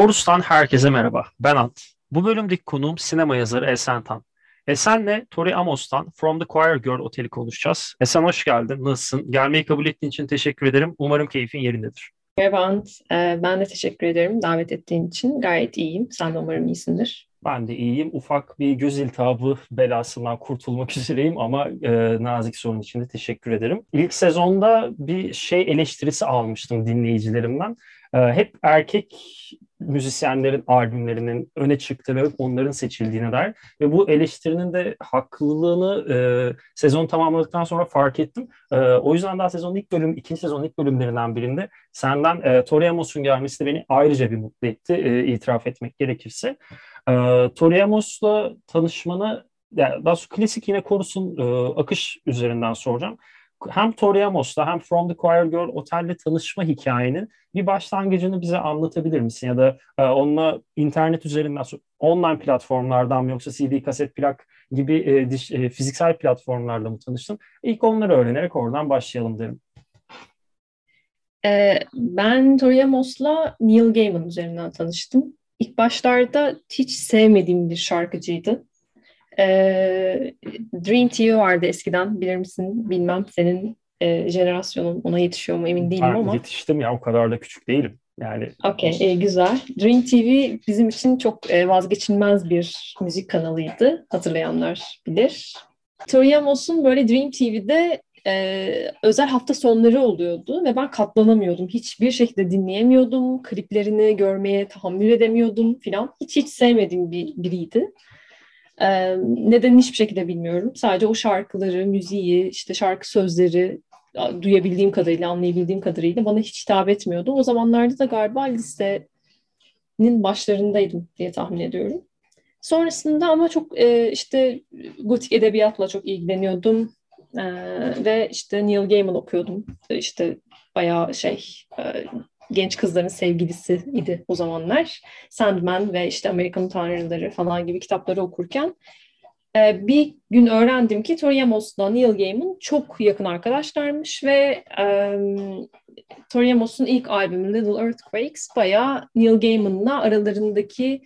Korus'tan herkese merhaba. Ben Ant. Bu bölümdeki konuğum sinema yazarı Esen Tan. Esen'le Tori Amos'tan From the Choir Girl Oteli konuşacağız. Esen hoş geldin. Nasılsın? Gelmeyi kabul ettiğin için teşekkür ederim. Umarım keyfin yerindedir. Merhaba Ant. Ee, ben de teşekkür ederim davet ettiğin için. Gayet iyiyim. Sen de umarım iyisindir. Ben de iyiyim. Ufak bir göz iltihabı belasından kurtulmak üzereyim ama e, nazik sorun için de teşekkür ederim. İlk sezonda bir şey eleştirisi almıştım dinleyicilerimden. E, hep erkek müzisyenlerin albümlerinin öne çıktığı ve onların seçildiğine dair ve bu eleştirinin de haklılığını e, sezon tamamladıktan sonra fark ettim. E, o yüzden daha sezonun ilk bölüm, ikinci sezonun ilk bölümlerinden birinde senden e, Tori Amos'un gelmesi de beni ayrıca bir mutlu etti, e, itiraf etmek gerekirse. E, Tori Amos'la tanışmanı, yani daha sonra klasik yine korusun e, akış üzerinden soracağım hem Tori Amos'la hem From the Choir Girl Otel'le tanışma hikayenin bir başlangıcını bize anlatabilir misin? Ya da e, onunla internet üzerinden, online platformlardan mı yoksa CD, kaset, plak gibi e, diş, e, fiziksel platformlarla mı tanıştın? İlk onları öğrenerek oradan başlayalım derim. Ee, ben Tori Amos'la Neil Gaiman üzerinden tanıştım. İlk başlarda hiç sevmediğim bir şarkıcıydı. E, Dream TV vardı eskiden bilir misin bilmem senin e, jenerasyonun ona yetişiyor mu emin değilim ben ama. Yetiştim ya o kadar da küçük değilim. Yani. Okey e, güzel. Dream TV bizim için çok e, vazgeçilmez bir müzik kanalıydı. Hatırlayanlar bilir. Tori Amos'un böyle Dream TV'de e, özel hafta sonları oluyordu ve ben katlanamıyordum. Hiçbir şekilde dinleyemiyordum. Kliplerini görmeye tahammül edemiyordum filan. Hiç hiç sevmediğim bir biriydi. Ee, neden hiçbir şekilde bilmiyorum. Sadece o şarkıları, müziği, işte şarkı sözleri duyabildiğim kadarıyla, anlayabildiğim kadarıyla bana hiç hitap etmiyordu. O zamanlarda da galiba lisenin başlarındaydım diye tahmin ediyorum. Sonrasında ama çok e, işte gotik edebiyatla çok ilgileniyordum. E, ve işte Neil Gaiman okuyordum. İşte bayağı şey e, genç kızların sevgilisi idi o zamanlar. Sandman ve işte Amerikan Tanrıları falan gibi kitapları okurken e, bir gün öğrendim ki Tori Amos'la Neil Gaiman çok yakın arkadaşlarmış ve e, Tori Amos'un ilk albümü Little Earthquakes bayağı Neil Gaiman'la aralarındaki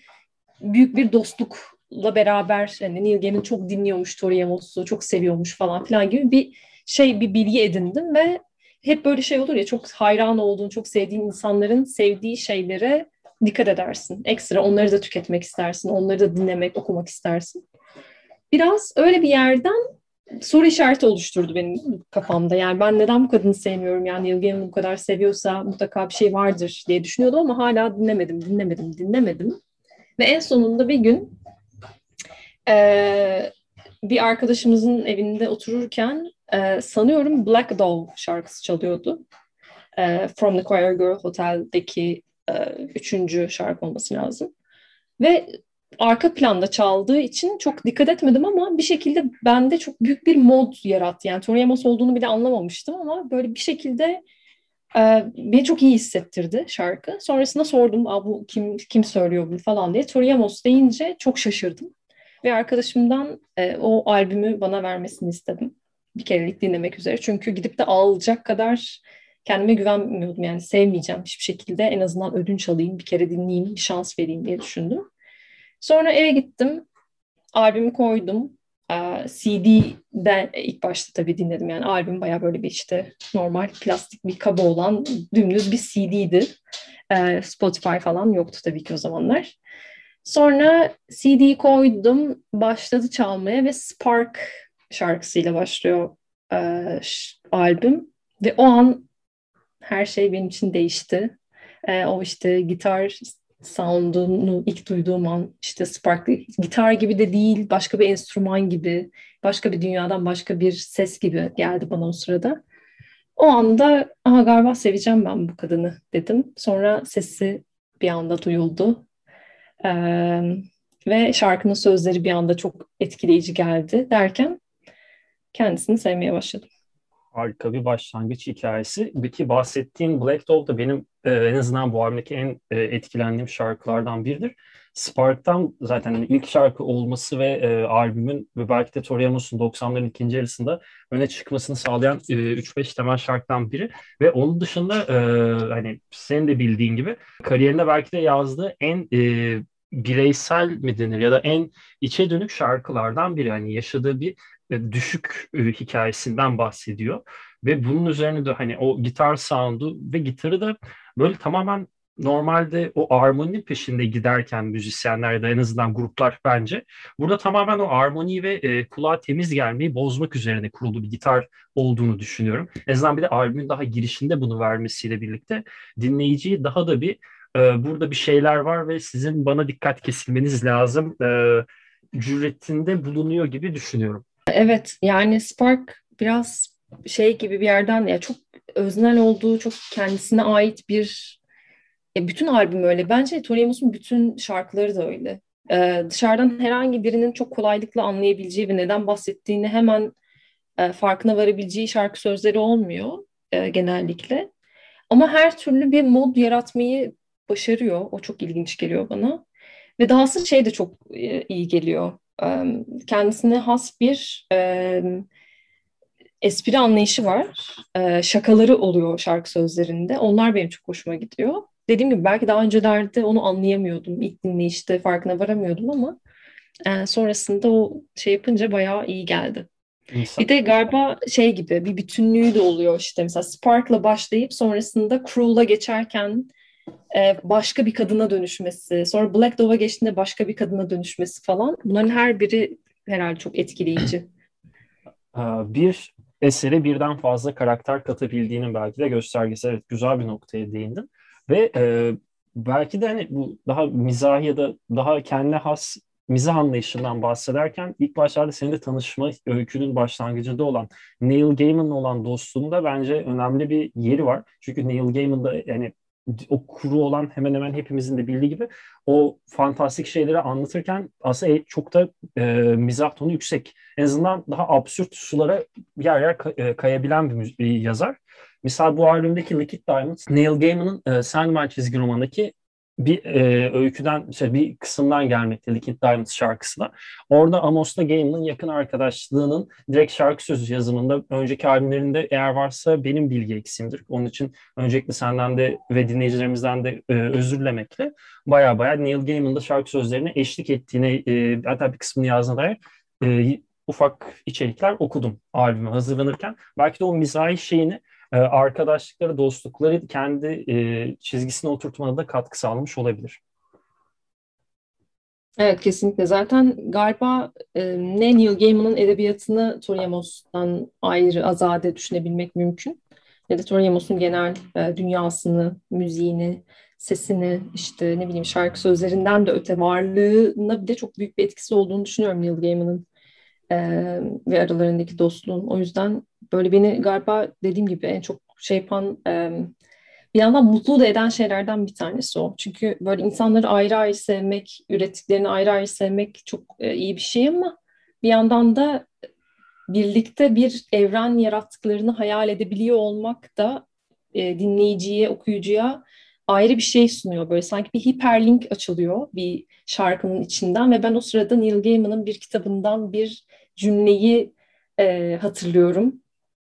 büyük bir dostlukla beraber yani Neil Gaiman çok dinliyormuş Tori Amos'u, çok seviyormuş falan filan gibi bir şey bir bilgi edindim ve hep böyle şey olur ya çok hayran olduğun, çok sevdiğin insanların sevdiği şeylere dikkat edersin. Ekstra onları da tüketmek istersin, onları da dinlemek, okumak istersin. Biraz öyle bir yerden soru işareti oluşturdu benim kafamda. Yani ben neden bu kadını sevmiyorum? Yani Neil bu kadar seviyorsa mutlaka bir şey vardır diye düşünüyordum ama hala dinlemedim, dinlemedim, dinlemedim. Ve en sonunda bir gün e, bir arkadaşımızın evinde otururken e, sanıyorum Black Dove şarkısı çalıyordu. E, From the Choir Girl Hotel'deki e, üçüncü şarkı olması lazım. Ve arka planda çaldığı için çok dikkat etmedim ama bir şekilde bende çok büyük bir mod yarattı. Yani Tori Amos olduğunu bile anlamamıştım ama böyle bir şekilde e, beni çok iyi hissettirdi şarkı. Sonrasında sordum bu kim kim söylüyor bunu falan diye. Tori Amos deyince çok şaşırdım. Ve arkadaşımdan e, o albümü bana vermesini istedim bir kerelik dinlemek üzere. Çünkü gidip de alacak kadar kendime güvenmiyordum. Yani sevmeyeceğim hiçbir şekilde. En azından ödünç alayım, bir kere dinleyeyim, bir şans vereyim diye düşündüm. Sonra eve gittim. Albümü koydum. CD'den ilk başta tabii dinledim. Yani albüm baya böyle bir işte normal plastik bir kaba olan dümdüz bir CD'ydi. Spotify falan yoktu tabii ki o zamanlar. Sonra CD'yi koydum, başladı çalmaya ve Spark şarkısıyla başlıyor e, albüm ve o an her şey benim için değişti. E, o işte gitar sound'unu ilk duyduğum an işte Sparklı gitar gibi de değil başka bir enstrüman gibi başka bir dünyadan başka bir ses gibi geldi bana o sırada. O anda aha galiba seveceğim ben bu kadını dedim. Sonra sesi bir anda duyuldu. Ee, ve şarkının sözleri bir anda çok etkileyici geldi derken kendisini sevmeye başladım. Harika bir başlangıç hikayesi. Peki bahsettiğin Black Dog da benim e, en azından bu albümdeki en e, etkilendiğim şarkılardan biridir. Spark'tan zaten hani ilk şarkı olması ve e, albümün ve belki de Tori Amos'un 90'ların ikinci yarısında öne çıkmasını sağlayan e, 3-5 temel şarkıdan biri. Ve onun dışında e, hani senin de bildiğin gibi kariyerinde belki de yazdığı en e, bireysel mi denir ya da en içe dönük şarkılardan biri. Hani yaşadığı bir düşük e, hikayesinden bahsediyor. Ve bunun üzerine de hani o gitar sound'u ve gitarı da böyle tamamen normalde o armoni peşinde giderken müzisyenler da en azından gruplar bence burada tamamen o armoni ve e, kulağa temiz gelmeyi bozmak üzerine kurulu bir gitar olduğunu düşünüyorum. En azından bir de albümün daha girişinde bunu vermesiyle birlikte dinleyiciyi daha da bir e, burada bir şeyler var ve sizin bana dikkat kesilmeniz lazım e, cüretinde bulunuyor gibi düşünüyorum. Evet yani Spark biraz şey gibi bir yerden ya çok öznel olduğu, çok kendisine ait bir e, bütün albüm öyle. Bence Tori Amos'un bütün şarkıları da öyle. Ee, dışarıdan herhangi birinin çok kolaylıkla anlayabileceği ve neden bahsettiğini hemen e, farkına varabileceği şarkı sözleri olmuyor e, genellikle. Ama her türlü bir mod yaratmayı başarıyor. O çok ilginç geliyor bana. Ve dahası şey de çok e, iyi geliyor. Kendisine has bir espri anlayışı var. E, şakaları oluyor şarkı sözlerinde. Onlar benim çok hoşuma gidiyor dediğim gibi belki daha öncelerde onu anlayamıyordum. İlk dinleyişte farkına varamıyordum ama e, sonrasında o şey yapınca bayağı iyi geldi. İnsan. Bir de galiba şey gibi bir bütünlüğü de oluyor işte mesela Spark'la başlayıp sonrasında Cruel'la geçerken başka bir kadına dönüşmesi, sonra Black Dove'a geçtiğinde başka bir kadına dönüşmesi falan. Bunların her biri herhalde çok etkileyici. Bir esere birden fazla karakter katabildiğinin belki de göstergesi. Evet güzel bir noktaya değindin. Ve e, belki de hani bu daha mizah ya da daha kendi has mizah anlayışından bahsederken ilk başlarda seninle tanışma öykünün başlangıcında olan Neil Gaiman'la olan dostluğunda bence önemli bir yeri var. Çünkü Neil Gaiman da yani o kuru olan hemen hemen hepimizin de bildiği gibi o fantastik şeyleri anlatırken aslında çok da e, mizah tonu yüksek. En azından daha absürt sulara yer yer e, kayabilen bir, bir yazar. Misal bu albümdeki Liquid Diamonds, Neil Gaiman'ın e, Sandman çizgi romanındaki bir e, öyküden, şey, bir kısımdan gelmekte Liquid Diamonds şarkısına. Orada Amos'la Gaiman'ın yakın arkadaşlığının direkt şarkı sözü yazımında önceki albümlerinde eğer varsa benim bilgi eksimdir. Onun için öncelikle senden de ve dinleyicilerimizden de e, özür dilemekle baya baya Neil Gaiman'ın da şarkı sözlerine eşlik ettiğine e, hatta bir kısmını yazdığına dair e, ufak içerikler okudum albüme hazırlanırken. Belki de o mizahi şeyini arkadaşlıkları, dostlukları kendi e, çizgisine oturtmada da katkı sağlamış olabilir. Evet kesinlikle. Zaten galiba e, ne Neil Gaiman'ın edebiyatını Toriyamos'tan ayrı, azade düşünebilmek mümkün. Ne de Toriyamos'un genel e, dünyasını, müziğini, sesini, işte ne bileyim şarkı sözlerinden de öte varlığına bir de çok büyük bir etkisi olduğunu düşünüyorum Neil Gaiman'ın e, ve aralarındaki dostluğun. O yüzden böyle beni galiba dediğim gibi en çok şey yapan e, bir yandan mutlu da eden şeylerden bir tanesi o. Çünkü böyle insanları ayrı ayrı sevmek, ürettiklerini ayrı ayrı sevmek çok e, iyi bir şey ama bir yandan da birlikte bir evren yarattıklarını hayal edebiliyor olmak da e, dinleyiciye, okuyucuya ayrı bir şey sunuyor. Böyle sanki bir hiperlink açılıyor bir şarkının içinden ve ben o sırada Neil Gaiman'ın bir kitabından bir cümleyi e, hatırlıyorum.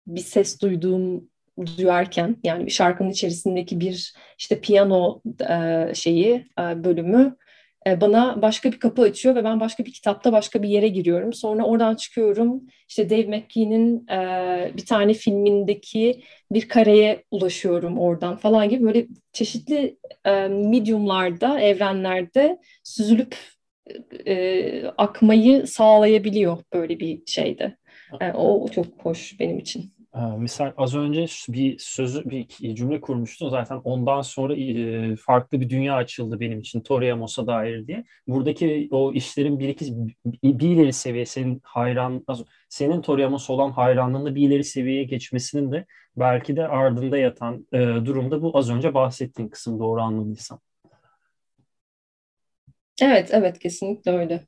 Bir ses duyduğum duyarken yani bir şarkının içerisindeki bir işte piyano e, şeyi e, bölümü e, bana başka bir kapı açıyor ve ben başka bir kitapta başka bir yere giriyorum. Sonra oradan çıkıyorum işte Dave McKee'nin e, bir tane filmindeki bir kareye ulaşıyorum oradan falan gibi böyle çeşitli e, mediumlarda, evrenlerde süzülüp e, akmayı sağlayabiliyor böyle bir şeyde. Yani o çok hoş benim için. Misal az önce bir sözü, bir cümle kurmuştun zaten ondan sonra e, farklı bir dünya açıldı benim için Toriyamos'a dair diye. Buradaki o işlerin bir iki bir ileri seviye senin hayran senin Toriyamos olan hayranlığında bir ileri seviyeye geçmesinin de belki de ardında yatan e, durumda bu az önce bahsettiğin kısım doğru anladıysam. Evet, evet kesinlikle öyle.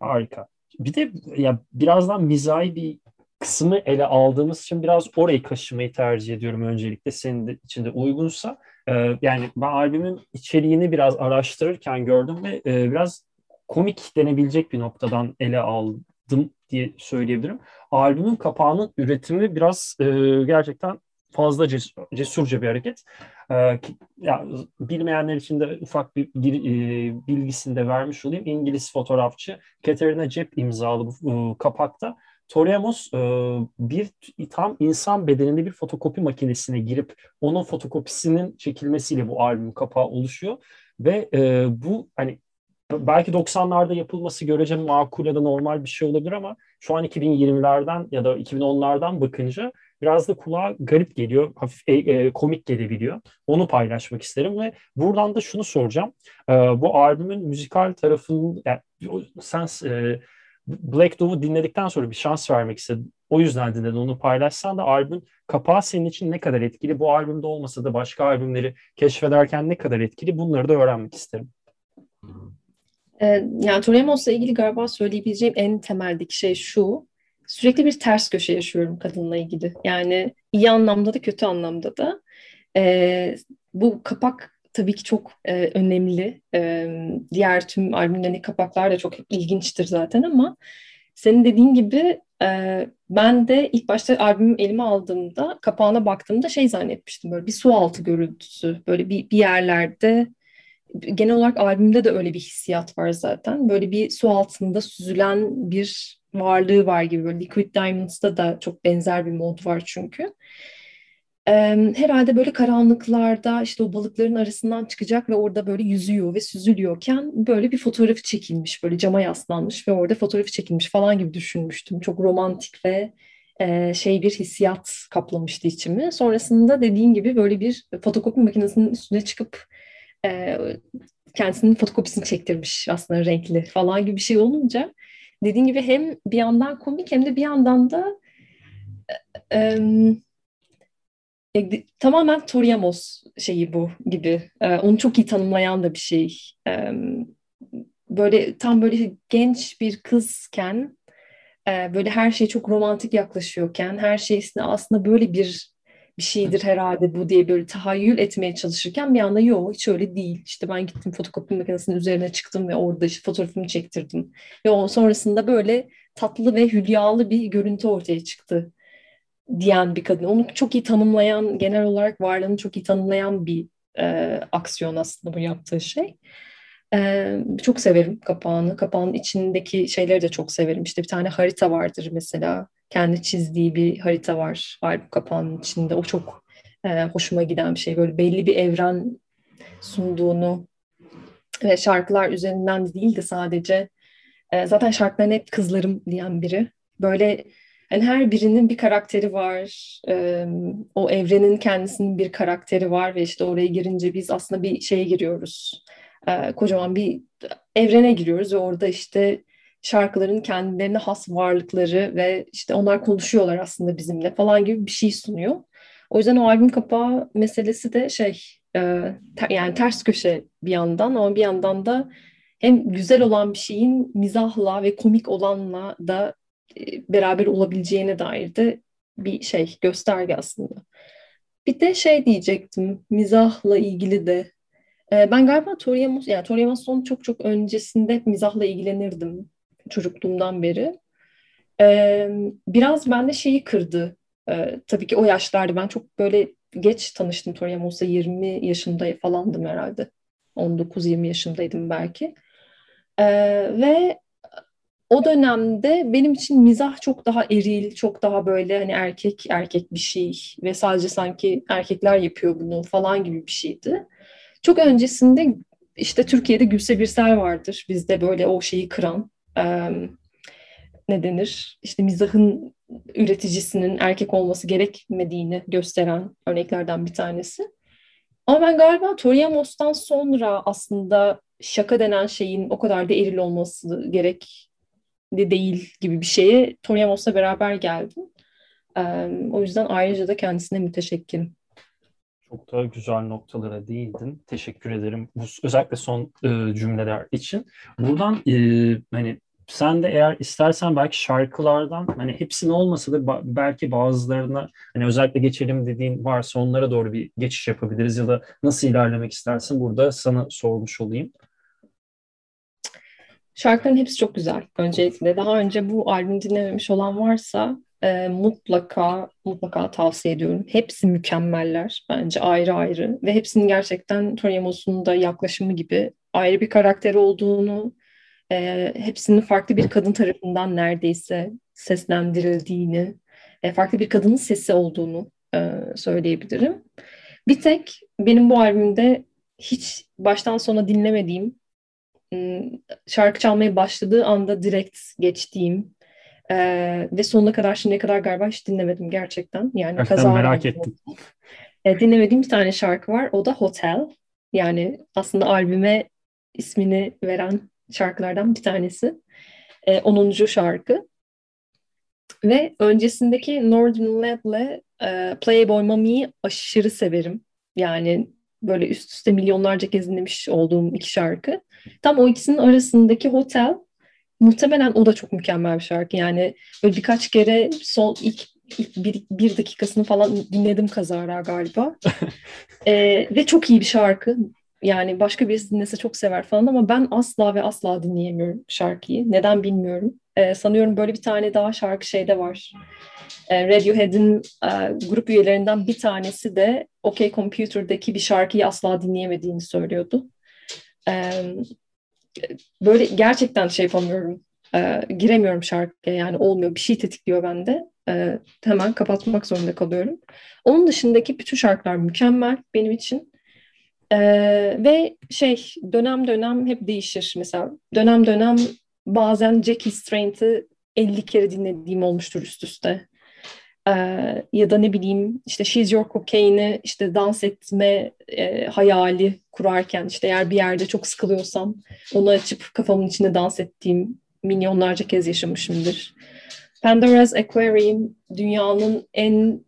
Harika. Bir de ya birazdan mizahi bir kısmı ele aldığımız için biraz orayı kaşımayı tercih ediyorum öncelikle senin de içinde uygunsa. E, yani ben albümün içeriğini biraz araştırırken gördüm ve e, biraz komik denebilecek bir noktadan ele aldım diye söyleyebilirim. Albümün kapağının üretimi biraz e, gerçekten fazla cesur, cesurca bir hareket. Ee, ya, bilmeyenler için de ufak bir, e, bilgisini de vermiş olayım. İngiliz fotoğrafçı Katerina Jepp imzalı e, kapakta Toremos e, bir tam insan bedeninde bir fotokopi makinesine girip onun fotokopisinin çekilmesiyle bu albüm kapağı oluşuyor ve e, bu hani belki 90'larda yapılması görece makul ya da normal bir şey olabilir ama şu an 2020'lerden ya da 2010'lardan bakınca biraz da kulağa garip geliyor, hafif e, e, komik gelebiliyor. Onu paylaşmak isterim ve buradan da şunu soracağım. E, bu albümün müzikal tarafının, yani, sen e, Black Dove'u dinledikten sonra bir şans vermek istedim. O yüzden dinledin onu paylaşsan da albüm kapağı senin için ne kadar etkili? Bu albümde olmasa da başka albümleri keşfederken ne kadar etkili? Bunları da öğrenmek isterim. Ee, yani Toremos'la ilgili galiba söyleyebileceğim en temeldeki şey şu sürekli bir ters köşe yaşıyorum kadınla ilgili. Yani iyi anlamda da kötü anlamda da. E, bu kapak tabii ki çok e, önemli. E, diğer tüm albümlerin kapaklar da çok ilginçtir zaten ama senin dediğin gibi e, ben de ilk başta albümü elime aldığımda kapağına baktığımda şey zannetmiştim böyle bir su altı görüntüsü böyle bir, bir yerlerde genel olarak albümde de öyle bir hissiyat var zaten böyle bir su altında süzülen bir varlığı var gibi. Böyle Liquid Diamonds'da da çok benzer bir mod var çünkü. Ee, herhalde böyle karanlıklarda işte o balıkların arasından çıkacak ve orada böyle yüzüyor ve süzülüyorken böyle bir fotoğrafı çekilmiş. Böyle cama yaslanmış ve orada fotoğrafı çekilmiş falan gibi düşünmüştüm. Çok romantik ve e, şey bir hissiyat kaplamıştı içimi. Sonrasında dediğin gibi böyle bir fotokopi makinesinin üstüne çıkıp e, kendisinin fotokopisini çektirmiş aslında renkli falan gibi bir şey olunca dediğin gibi hem bir yandan komik hem de bir yandan da e, e, tamamen Toriyamos şeyi bu gibi. E, onu çok iyi tanımlayan da bir şey. E, böyle tam böyle genç bir kızken e, böyle her şey çok romantik yaklaşıyorken her şey aslında böyle bir bir şeydir herhalde bu diye böyle tahayyül etmeye çalışırken bir anda yok hiç öyle değil. İşte ben gittim fotokopi makinesinin üzerine çıktım ve orada işte fotoğrafımı çektirdim. Ve o sonrasında böyle tatlı ve hülyalı bir görüntü ortaya çıktı diyen bir kadın. Onu çok iyi tanımlayan, genel olarak varlığını çok iyi tanımlayan bir e, aksiyon aslında bu yaptığı şey. E, çok severim kapağını. Kapağın içindeki şeyleri de çok severim. İşte bir tane harita vardır mesela kendi çizdiği bir harita var albüm kapağının içinde. O çok e, hoşuma giden bir şey. Böyle belli bir evren sunduğunu ve şarkılar üzerinden değil de sadece e, zaten şarkıların hep kızlarım diyen biri. Böyle yani her birinin bir karakteri var. E, o evrenin kendisinin bir karakteri var ve işte oraya girince biz aslında bir şeye giriyoruz. E, kocaman bir evrene giriyoruz ve orada işte şarkıların kendilerine has varlıkları ve işte onlar konuşuyorlar aslında bizimle falan gibi bir şey sunuyor. O yüzden o albüm kapağı meselesi de şey e, ter, yani ters köşe bir yandan ama bir yandan da hem güzel olan bir şeyin mizahla ve komik olanla da e, beraber olabileceğine dair de bir şey gösterge aslında. Bir de şey diyecektim mizahla ilgili de e, ben galiba Tori yani Tori çok çok öncesinde mizahla ilgilenirdim çocukluğumdan beri. Ee, biraz bende şeyi kırdı. Ee, tabii ki o yaşlarda ben çok böyle geç tanıştım Toriyamos'la 20 yaşında falandım herhalde. 19-20 yaşındaydım belki. Ee, ve o dönemde benim için mizah çok daha eril, çok daha böyle hani erkek erkek bir şey ve sadece sanki erkekler yapıyor bunu falan gibi bir şeydi. Çok öncesinde işte Türkiye'de Gülse Birsel vardır. Bizde böyle o şeyi kıran ne denir? İşte mizahın üreticisinin erkek olması gerekmediğini gösteren örneklerden bir tanesi. Ama ben galiba Toriyamos'tan sonra aslında şaka denen şeyin o kadar da eril olması gerek de değil gibi bir şeye Toriyamos'la beraber geldim. o yüzden ayrıca da kendisine müteşekkirim. Çok da güzel noktalara değindin. Teşekkür ederim. Bu özellikle son e, cümleler için. Buradan e, hani sen de eğer istersen belki şarkılardan hani hepsini olmasa da belki bazılarına hani özellikle geçelim dediğin varsa onlara doğru bir geçiş yapabiliriz ya da nasıl ilerlemek istersin burada sana sormuş olayım. Şarkıların hepsi çok güzel öncelikle. Daha önce bu albümü dinlememiş olan varsa e, mutlaka mutlaka tavsiye ediyorum. Hepsi mükemmeller bence ayrı ayrı ve hepsinin gerçekten Tori Amos'un da yaklaşımı gibi ayrı bir karakter olduğunu e, hepsinin farklı bir kadın tarafından neredeyse seslendirildiğini, e, farklı bir kadının sesi olduğunu e, söyleyebilirim. Bir tek benim bu albümde hiç baştan sona dinlemediğim, şarkı çalmaya başladığı anda direkt geçtiğim e, ve sonuna kadar şimdiye kadar galiba hiç dinlemedim gerçekten. Yani gerçekten kaza merak ettim. E, dinlemediğim bir tane şarkı var. O da Hotel. Yani aslında albüme ismini veren şarkılardan bir tanesi. E, 10. şarkı. Ve öncesindeki Northern Lad'le e, Playboy Mami'yi aşırı severim. Yani böyle üst üste milyonlarca kez dinlemiş olduğum iki şarkı. Tam o ikisinin arasındaki Hotel muhtemelen o da çok mükemmel bir şarkı. Yani böyle birkaç kere son ilk, ilk bir, bir dakikasını falan dinledim kazara galiba. ee, ve çok iyi bir şarkı. Yani başka birisi dinlese çok sever falan ama ben asla ve asla dinleyemiyorum şarkıyı. Neden bilmiyorum. Ee, sanıyorum böyle bir tane daha şarkı şeyde var. Ee, Radiohead'in e, grup üyelerinden bir tanesi de OK Computer'daki bir şarkıyı asla dinleyemediğini söylüyordu. Ee, böyle gerçekten şey yapamıyorum. Ee, giremiyorum şarkıya yani olmuyor. Bir şey tetikliyor bende. Ee, hemen kapatmak zorunda kalıyorum. Onun dışındaki bütün şarkılar mükemmel benim için. Ee, ve şey dönem dönem hep değişir. Mesela dönem dönem bazen Jackie Straint'i 50 kere dinlediğim olmuştur üst üste. Ee, ya da ne bileyim işte She's Your Cocaine'i işte dans etme e, hayali kurarken işte eğer bir yerde çok sıkılıyorsam onu açıp kafamın içinde dans ettiğim milyonlarca kez yaşamışımdır. Pandora's Aquarium dünyanın en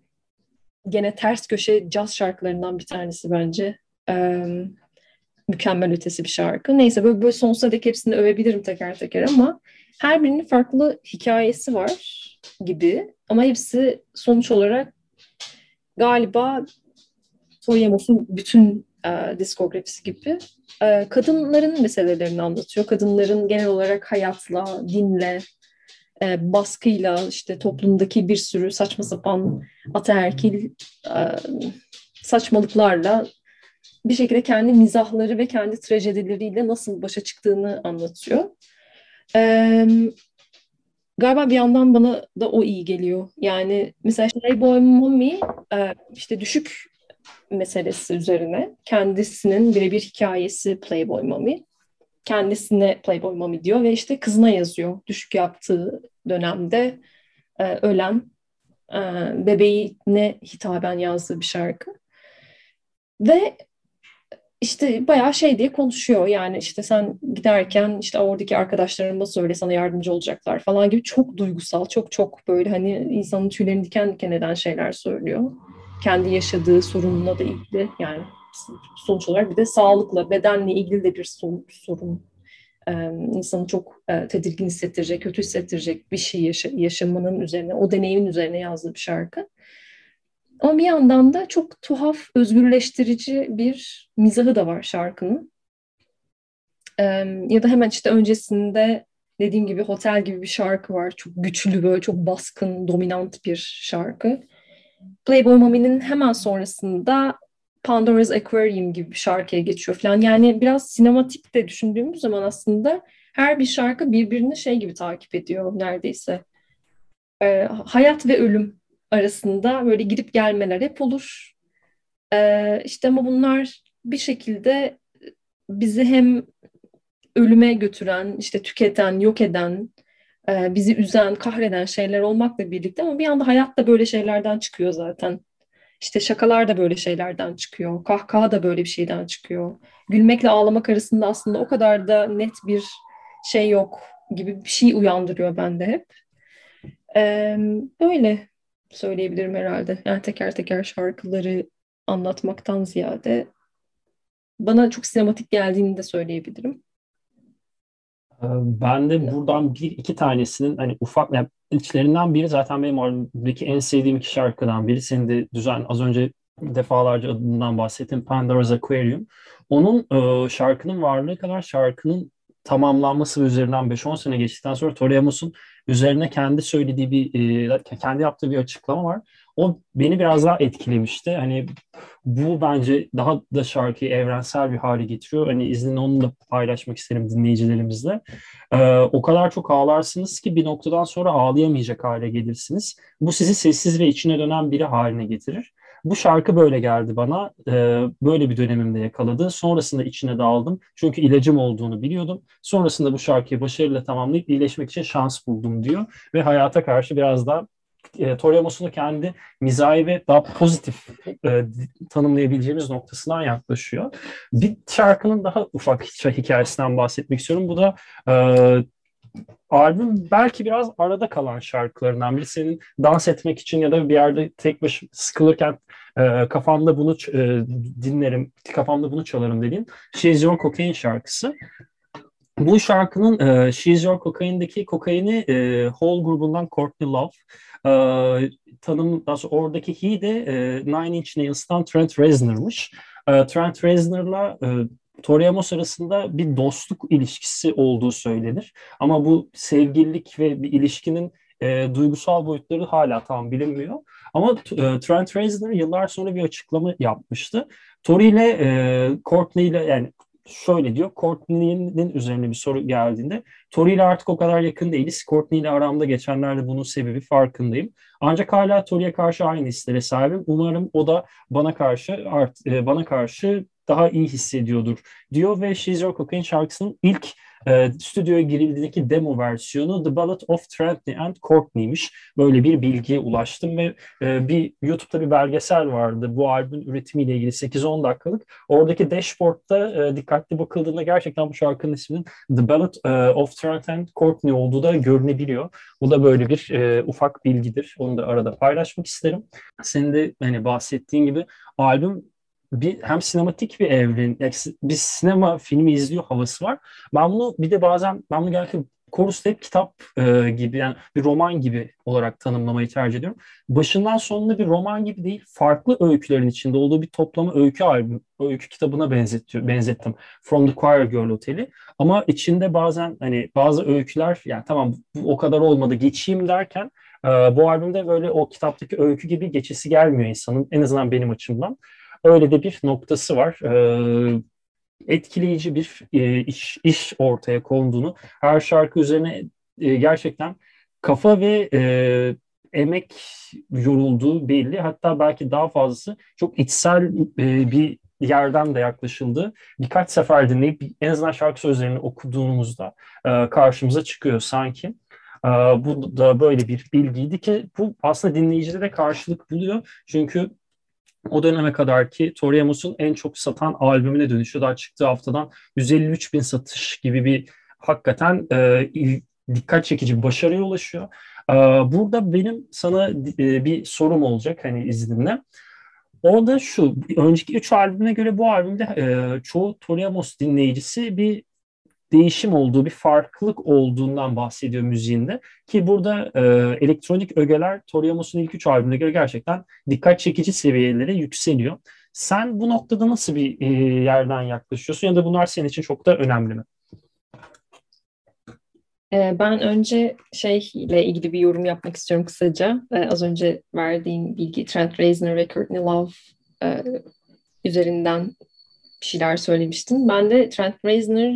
gene ters köşe caz şarkılarından bir tanesi bence. Mükemmel ötesi bir şarkı. Neyse böyle, böyle sonsuza dek hepsini övebilirim teker teker ama her birinin farklı hikayesi var gibi. Ama hepsi sonuç olarak galiba Soyamos'un bütün e, diskografisi gibi e, kadınların meselelerini anlatıyor. Kadınların genel olarak hayatla, dinle, e, baskıyla, işte toplumdaki bir sürü saçma sapan ataerkil e, saçmalıklarla bir şekilde kendi mizahları ve kendi trajedileriyle nasıl başa çıktığını anlatıyor. Ee, galiba bir yandan bana da o iyi geliyor. Yani mesela Playboy Mommy e, işte düşük meselesi üzerine kendisinin birebir hikayesi Playboy Mommy. Kendisine Playboy Mommy diyor ve işte kızına yazıyor. Düşük yaptığı dönemde ölen bebeğine hitaben yazdığı bir şarkı. Ve işte bayağı şey diye konuşuyor. Yani işte sen giderken işte oradaki arkadaşlarıma söyle sana yardımcı olacaklar falan gibi çok duygusal, çok çok böyle hani insanın tüylerini diken diken eden şeyler söylüyor. Kendi yaşadığı sorunla da ilgili yani sonuç olarak bir de sağlıkla, bedenle ilgili de bir sorun. insanı çok tedirgin hissettirecek, kötü hissettirecek bir şey yaşa yaşamanın üzerine, o deneyimin üzerine yazdığı bir şarkı. Ama bir yandan da çok tuhaf, özgürleştirici bir mizahı da var şarkının. Ee, ya da hemen işte öncesinde dediğim gibi Hotel gibi bir şarkı var. Çok güçlü böyle çok baskın, dominant bir şarkı. Playboy Mami'nin hemen sonrasında Pandora's Aquarium gibi bir şarkıya geçiyor falan. Yani biraz sinematik de düşündüğümüz zaman aslında her bir şarkı birbirini şey gibi takip ediyor neredeyse. Ee, hayat ve ölüm arasında böyle gidip gelmeler hep olur. Ee, işte ama bunlar bir şekilde bizi hem ölüme götüren, işte tüketen, yok eden, e, bizi üzen, kahreden şeyler olmakla birlikte ama bir anda hayat da böyle şeylerden çıkıyor zaten. İşte şakalar da böyle şeylerden çıkıyor. Kahkaha da böyle bir şeyden çıkıyor. Gülmekle ağlamak arasında aslında o kadar da net bir şey yok gibi bir şey uyandırıyor bende hep. Ee, böyle söyleyebilirim herhalde. Yani teker teker şarkıları anlatmaktan ziyade bana çok sinematik geldiğini de söyleyebilirim. Ben de buradan bir iki tanesinin hani ufak yani içlerinden biri zaten benim oradaki en sevdiğim iki şarkıdan biri. Senin de düzen az önce defalarca adından bahsettim. Pandora's Aquarium. Onun e, şarkının varlığı kadar şarkının tamamlanması üzerinden 5-10 sene geçtikten sonra Tori Amos'un üzerine kendi söylediği bir e, kendi yaptığı bir açıklama var. O beni biraz daha etkilemişti. Hani bu bence daha da şarkıyı evrensel bir hale getiriyor. Hani izninle onu da paylaşmak isterim dinleyicilerimizle. Ee, o kadar çok ağlarsınız ki bir noktadan sonra ağlayamayacak hale gelirsiniz. Bu sizi sessiz ve içine dönen biri haline getirir. Bu şarkı böyle geldi bana. Ee, böyle bir dönemimde yakaladı. Sonrasında içine daldım. Çünkü ilacım olduğunu biliyordum. Sonrasında bu şarkıyı başarıyla tamamlayıp iyileşmek için şans buldum diyor. Ve hayata karşı biraz daha e, Toriamos'unu kendi mizahi ve daha pozitif e, tanımlayabileceğimiz noktasından yaklaşıyor. Bir şarkının daha ufak hikayesinden bahsetmek istiyorum. Bu da e, albüm belki biraz arada kalan şarkılarından biri. Senin dans etmek için ya da bir yerde tek başına sıkılırken e, kafamda bunu e, dinlerim, kafamda bunu çalarım dediğin She's Your Cocaine şarkısı. Bu şarkının e, She's Your Cocaine'deki kokaini e, Hall grubundan Courtney Love e, tanım, oradaki he de e, Nine Inch Nails'tan Trent Reznor'mış. E, Trent Reznor'la e, Tori Amos arasında bir dostluk ilişkisi olduğu söylenir. Ama bu sevgililik ve bir ilişkinin e, duygusal boyutları hala tam bilinmiyor. Ama e, Trent Reznor yıllar sonra bir açıklama yapmıştı. Tori ile e, Courtney ile yani şöyle diyor. Courtney'nin üzerine bir soru geldiğinde Tori ile artık o kadar yakın değiliz. Courtney ile aramda geçenlerde bunun sebebi farkındayım. Ancak hala Tori'ye karşı aynı hislere sahibim. Umarım o da bana karşı art, e, bana karşı daha iyi hissediyordur diyor ve She's Your Cocaine şarkısının ilk e, stüdyoya girildiğindeki demo versiyonu The Ballad of Trentley and Courtney'miş. Böyle bir bilgiye ulaştım ve e, bir YouTube'da bir belgesel vardı bu albümün üretimiyle ilgili 8-10 dakikalık. Oradaki dashboard'da e, dikkatli bakıldığında gerçekten bu şarkının isminin The Ballad e, of Trent and Courtney olduğu da görünebiliyor. Bu da böyle bir e, ufak bilgidir. Onu da arada paylaşmak isterim. Senin de hani bahsettiğin gibi albüm bir hem sinematik bir evren, bir sinema filmi izliyor havası var. Ben bunu bir de bazen ben bunu gerçekten Chorus'ta hep kitap e, gibi yani bir roman gibi olarak tanımlamayı tercih ediyorum. Başından sonuna bir roman gibi değil, farklı öykülerin içinde olduğu bir toplama öykü albüm, öykü kitabına benzetiyor, benzettim. From the Choir Girl Oteli. Ama içinde bazen hani bazı öyküler yani tamam bu o kadar olmadı geçeyim derken e, bu albümde böyle o kitaptaki öykü gibi geçesi gelmiyor insanın en azından benim açımdan. Öyle de bir noktası var. E, etkileyici bir e, iş, iş ortaya konduğunu, her şarkı üzerine e, gerçekten kafa ve e, emek yorulduğu belli. Hatta belki daha fazlası çok içsel bir yerden de yaklaşıldı. Birkaç sefer dinleyip en azından şarkı sözlerini okuduğumuzda karşımıza çıkıyor sanki. Bu da böyle bir bilgiydi ki bu aslında dinleyicide de karşılık buluyor. Çünkü o döneme kadar ki Tori Amos'un en çok satan albümüne dönüşü daha çıktığı haftadan 153 bin satış gibi bir hakikaten e, dikkat çekici bir başarıya ulaşıyor. E, burada benim sana e, bir sorum olacak hani izninle. O da şu, önceki üç albüme göre bu albümde e, çoğu Tori Amos dinleyicisi bir değişim olduğu, bir farklılık olduğundan bahsediyor müziğinde. Ki burada e, elektronik ögeler Tori Amos'un ilk üç albümüne göre gerçekten dikkat çekici seviyelere yükseliyor. Sen bu noktada nasıl bir e, yerden yaklaşıyorsun ya da bunlar senin için çok da önemli mi? E, ben önce şeyle ilgili bir yorum yapmak istiyorum kısaca. Ee, az önce verdiğim bilgi Trent Reznor ve Courtney Love e, üzerinden bir şeyler söylemiştin. Ben de Trent Reznor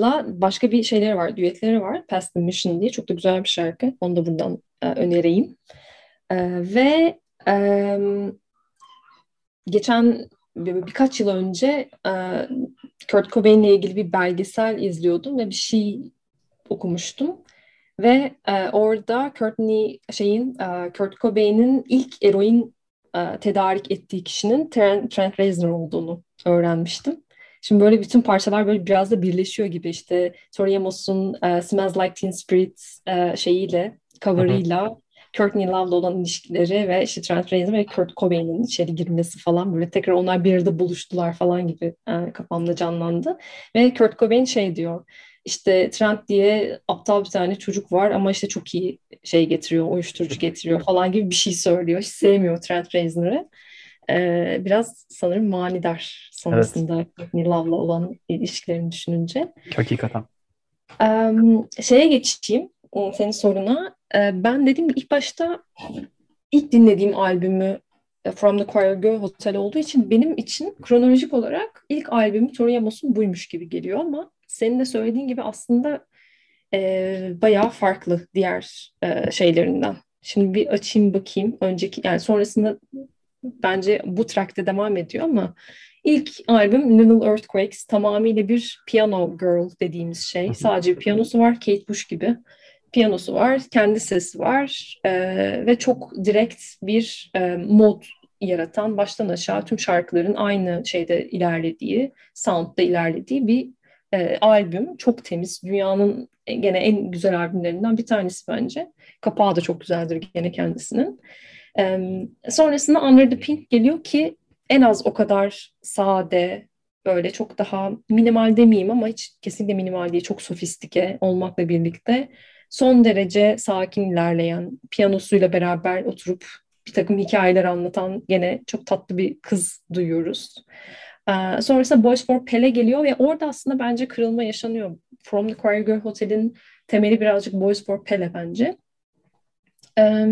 la başka bir şeyleri var, düetleri var. Past the Mission diye. Çok da güzel bir şarkı. Onu da buradan e, önereyim. E, ve e, geçen bir, birkaç yıl önce e, Kurt Cobain ile ilgili bir belgesel izliyordum ve bir şey okumuştum. Ve e, orada Courtney şeyin e, Kurt Cobain'in ilk eroin e, tedarik ettiği kişinin Trent, Trent Reznor olduğunu öğrenmiştim. Şimdi böyle bütün parçalar böyle biraz da birleşiyor gibi işte Tori Amos'un uh, Smells Like Teen Spirit uh, şeyiyle, cover'ıyla Courtney Love'la olan ilişkileri ve işte Trent Reznor ve Kurt Cobain'in içeri girmesi falan böyle tekrar onlar bir arada buluştular falan gibi uh, kafamda canlandı. Ve Kurt Cobain şey diyor işte Trent diye aptal bir tane çocuk var ama işte çok iyi şey getiriyor, uyuşturucu getiriyor falan gibi bir şey söylüyor. Hiç sevmiyor Trent Reznor'ı. Ee, biraz sanırım manidar sonrasında evet. Love'la olan ilişkilerini düşününce. Hakikaten. Ee, şeye geçeyim senin soruna. Ee, ben dedim ilk başta ilk dinlediğim albümü e, From the Choir Girl Hotel olduğu için benim için kronolojik olarak ilk albümü Tori Amos'un buymuş gibi geliyor ama senin de söylediğin gibi aslında e, bayağı farklı diğer e, şeylerinden. Şimdi bir açayım bakayım. Önceki yani sonrasında bence bu trackte devam ediyor ama ilk albüm Little Earthquakes tamamıyla bir piano girl dediğimiz şey. Sadece bir piyanosu var Kate Bush gibi. Piyanosu var, kendi sesi var e, ve çok direkt bir e, mod yaratan baştan aşağı tüm şarkıların aynı şeyde ilerlediği, soundda ilerlediği bir e, albüm. Çok temiz. Dünyanın gene en güzel albümlerinden bir tanesi bence. Kapağı da çok güzeldir gene kendisinin. Sonrasında Under the Pink geliyor ki en az o kadar sade, böyle çok daha minimal demeyeyim ama hiç kesinlikle minimal değil. Çok sofistike olmakla birlikte son derece sakin ilerleyen, piyanosuyla beraber oturup bir takım hikayeler anlatan gene çok tatlı bir kız duyuyoruz. Ee, sonrasında Boys for Pele geliyor ve orada aslında bence kırılma yaşanıyor. From the Choir Girl Hotel'in temeli birazcık Boys for Pele bence. Ee,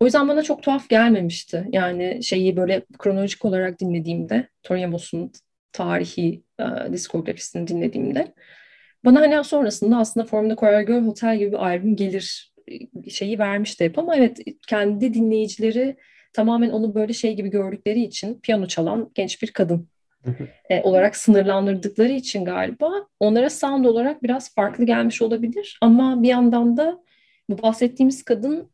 o yüzden bana çok tuhaf gelmemişti. Yani şeyi böyle kronolojik olarak dinlediğimde, Tori Amos'un tarihi e, diskografisini dinlediğimde bana hani sonrasında aslında From the Choir Girl Hotel gibi bir albüm gelir şeyi vermişti hep. Ama evet kendi dinleyicileri tamamen onu böyle şey gibi gördükleri için piyano çalan genç bir kadın e, olarak sınırlandırdıkları için galiba onlara sound olarak biraz farklı gelmiş olabilir. Ama bir yandan da bu bahsettiğimiz kadın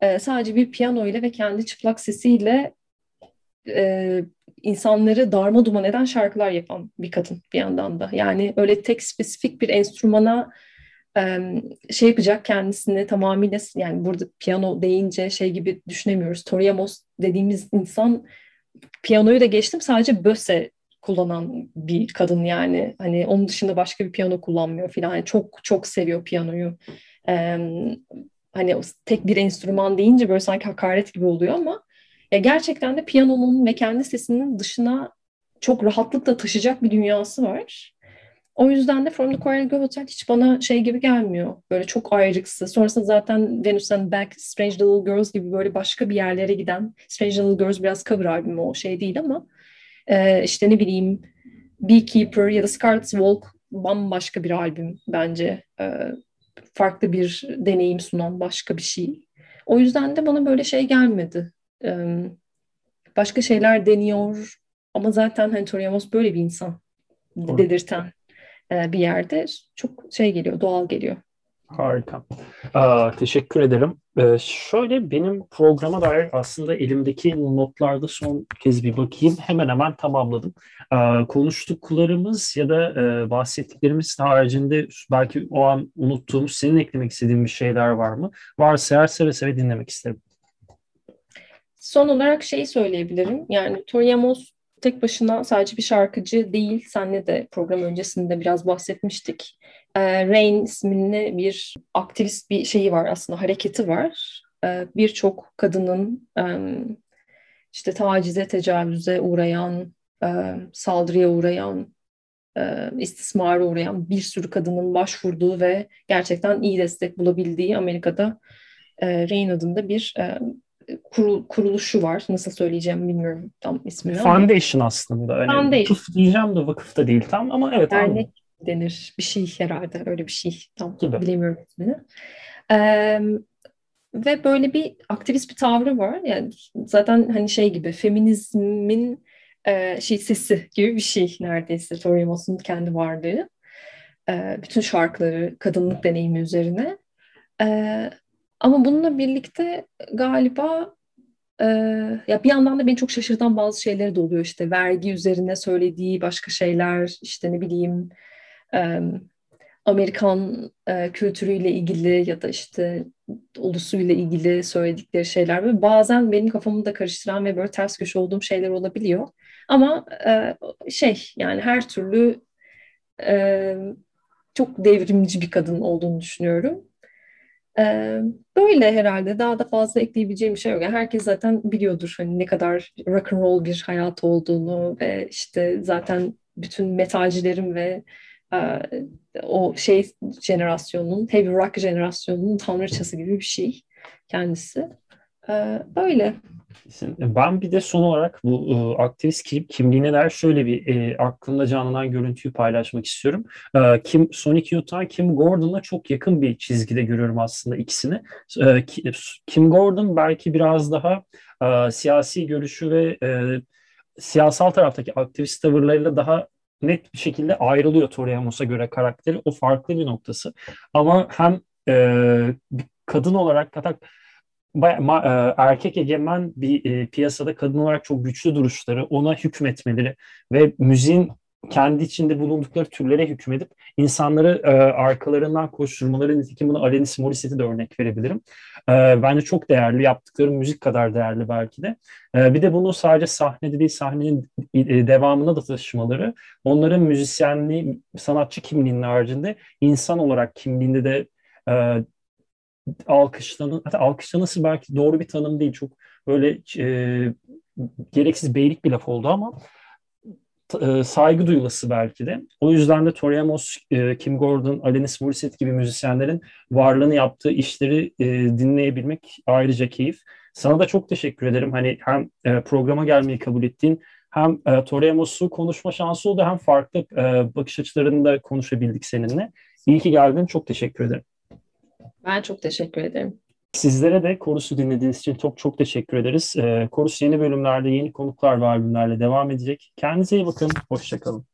e, sadece bir piyano ile ve kendi çıplak sesiyle e, insanları darma duman eden şarkılar yapan bir kadın bir yandan da. Yani öyle tek spesifik bir enstrümana şey yapacak kendisini tamamıyla yani burada piyano deyince şey gibi düşünemiyoruz. Tori Amos dediğimiz insan piyanoyu da geçtim sadece böse kullanan bir kadın yani. Hani onun dışında başka bir piyano kullanmıyor filan. Yani çok çok seviyor piyanoyu. Hani tek bir enstrüman deyince böyle sanki hakaret gibi oluyor ama ya gerçekten de piyanonun ve kendi sesinin dışına çok rahatlıkla taşıyacak bir dünyası var. O yüzden de From the Choir Girl Hotel hiç bana şey gibi gelmiyor. Böyle çok ayrıksı. Sonrasında zaten Venus and Back, Strange Little Girls gibi böyle başka bir yerlere giden Strange Little Girls biraz cover albümü o şey değil ama e, işte ne bileyim Beekeeper ya da Scarlet's Walk bambaşka bir albüm bence. E, farklı bir deneyim sunan başka bir şey. O yüzden de bana böyle şey gelmedi. Başka şeyler deniyor ama zaten hani Tori Amos böyle bir insan Doğru. dedirten e, bir yerde çok şey geliyor, doğal geliyor. Harika. Aa, teşekkür ederim. Ee, şöyle benim programa dair aslında elimdeki notlarda son kez bir bakayım. Hemen hemen tamamladım. Ee, konuştuklarımız ya da e, bahsettiklerimiz haricinde belki o an unuttuğumuz, senin eklemek istediğin bir şeyler var mı? Varsa eğer seve seve dinlemek isterim. Son olarak şey söyleyebilirim. Yani Tori Amos tek başına sadece bir şarkıcı değil. Senle de program öncesinde biraz bahsetmiştik. E, Rain isminde bir aktivist bir şeyi var aslında hareketi var. E, Birçok kadının e, işte tacize, tecavüze uğrayan, e, saldırıya uğrayan, e, istismara uğrayan bir sürü kadının başvurduğu ve gerçekten iyi destek bulabildiği Amerika'da e, Rain adında bir e, kurul, kuruluşu var. Nasıl söyleyeceğim bilmiyorum tam ismini Foundation ama. aslında. Öyle Foundation. Vakıf diyeceğim de vakıf da değil tam ama evet. Dernek anladım. Denir. Bir şey herhalde öyle bir şey. Tam Gibi. bilemiyorum ismini. Ee, ve böyle bir aktivist bir tavrı var. Yani zaten hani şey gibi feminizmin e, şey sesi gibi bir şey neredeyse Tori Amos'un kendi varlığı. E, bütün şarkıları kadınlık deneyimi üzerine. E, ama bununla birlikte galiba e, ya bir yandan da beni çok şaşırtan bazı şeyleri de oluyor işte vergi üzerine söylediği başka şeyler işte ne bileyim e, Amerikan e, kültürüyle ilgili ya da işte ulusuyla ilgili söyledikleri şeyler ve bazen benim kafamı da karıştıran ve böyle ters köşe olduğum şeyler olabiliyor. Ama e, şey yani her türlü e, çok devrimci bir kadın olduğunu düşünüyorum. Ee, böyle herhalde daha da fazla ekleyebileceğim bir şey yok. Yani herkes zaten biliyordur hani ne kadar rock and roll bir hayat olduğunu ve işte zaten bütün metalcilerin ve e, o şey jenerasyonun, heavy rock jenerasyonunun tanrıçası gibi bir şey kendisi. E, böyle. Ben bir de son olarak bu e, aktivist kim, kimliğine dair şöyle bir e, aklımda canlanan görüntüyü paylaşmak istiyorum. E, Kim Sonic Youth'tan Kim Gordon'la çok yakın bir çizgide görüyorum aslında ikisini. E, Kim Gordon belki biraz daha e, siyasi görüşü ve e, siyasal taraftaki aktivist tavırlarıyla daha net bir şekilde ayrılıyor Tori Amos'a göre karakteri. O farklı bir noktası. Ama hem e, kadın olarak hatta e, erkek egemen bir e, piyasada kadın olarak çok güçlü duruşları, ona hükmetmeleri ve müziğin kendi içinde bulundukları türlere hükmedip insanları e, arkalarından koşturmaları nitekim buna Alanis Morissette'i de örnek verebilirim. E, bence çok değerli, yaptıkları müzik kadar değerli belki de. E, bir de bunu sadece sahnede değil, sahnenin e, devamına da taşımaları, onların müzisyenliği, sanatçı kimliğinin haricinde insan olarak kimliğinde de e, alkışlanı, hatta alkışlanası belki doğru bir tanım değil. Çok böyle e, gereksiz beylik bir laf oldu ama e, saygı duyulası belki de. O yüzden de Tori Amos, e, Kim Gordon, Alanis Morissette gibi müzisyenlerin varlığını yaptığı işleri e, dinleyebilmek ayrıca keyif. Sana da çok teşekkür ederim. Hani hem programa gelmeyi kabul ettiğin hem e, Tori Amos'u konuşma şansı oldu hem farklı bakış açılarını da konuşabildik seninle. İyi ki geldin. Çok teşekkür ederim. Ben çok teşekkür ederim. Sizlere de Korus'u dinlediğiniz için çok çok teşekkür ederiz. Ee, Korus yeni bölümlerde, yeni konuklar ve albümlerle devam edecek. Kendinize iyi bakın, hoşçakalın.